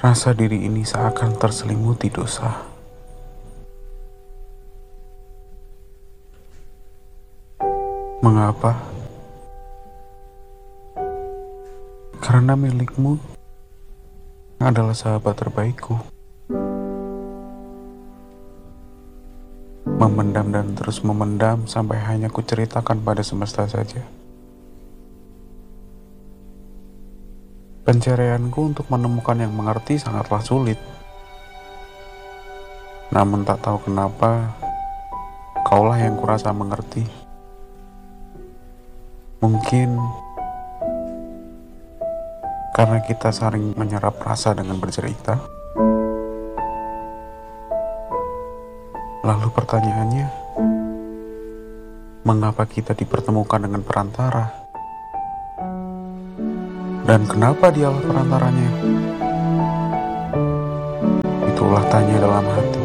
Rasa diri ini seakan terselimuti dosa. Mengapa? Karena milikmu adalah sahabat terbaikku. Memendam dan terus memendam sampai hanya kuceritakan pada semesta saja. Pencarianku untuk menemukan yang mengerti sangatlah sulit. Namun tak tahu kenapa, kaulah yang kurasa mengerti. Mungkin karena kita saling menyerap rasa dengan bercerita. Lalu pertanyaannya, mengapa kita dipertemukan dengan perantara? Dan kenapa dialah perantaranya? Itulah tanya dalam hati.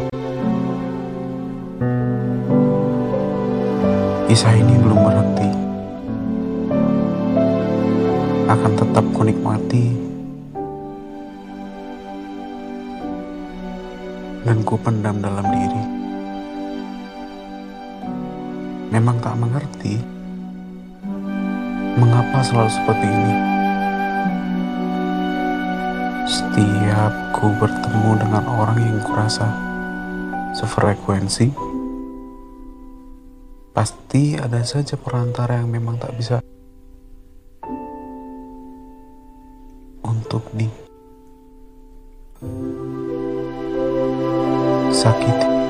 Kisah ini belum berhenti. Akan tetap kunikmati dan ku pendam dalam diri. Memang tak mengerti mengapa selalu seperti ini. Setiap ku bertemu dengan orang yang kurasa sefrekuensi, pasti ada saja perantara yang memang tak bisa untuk di sakiti.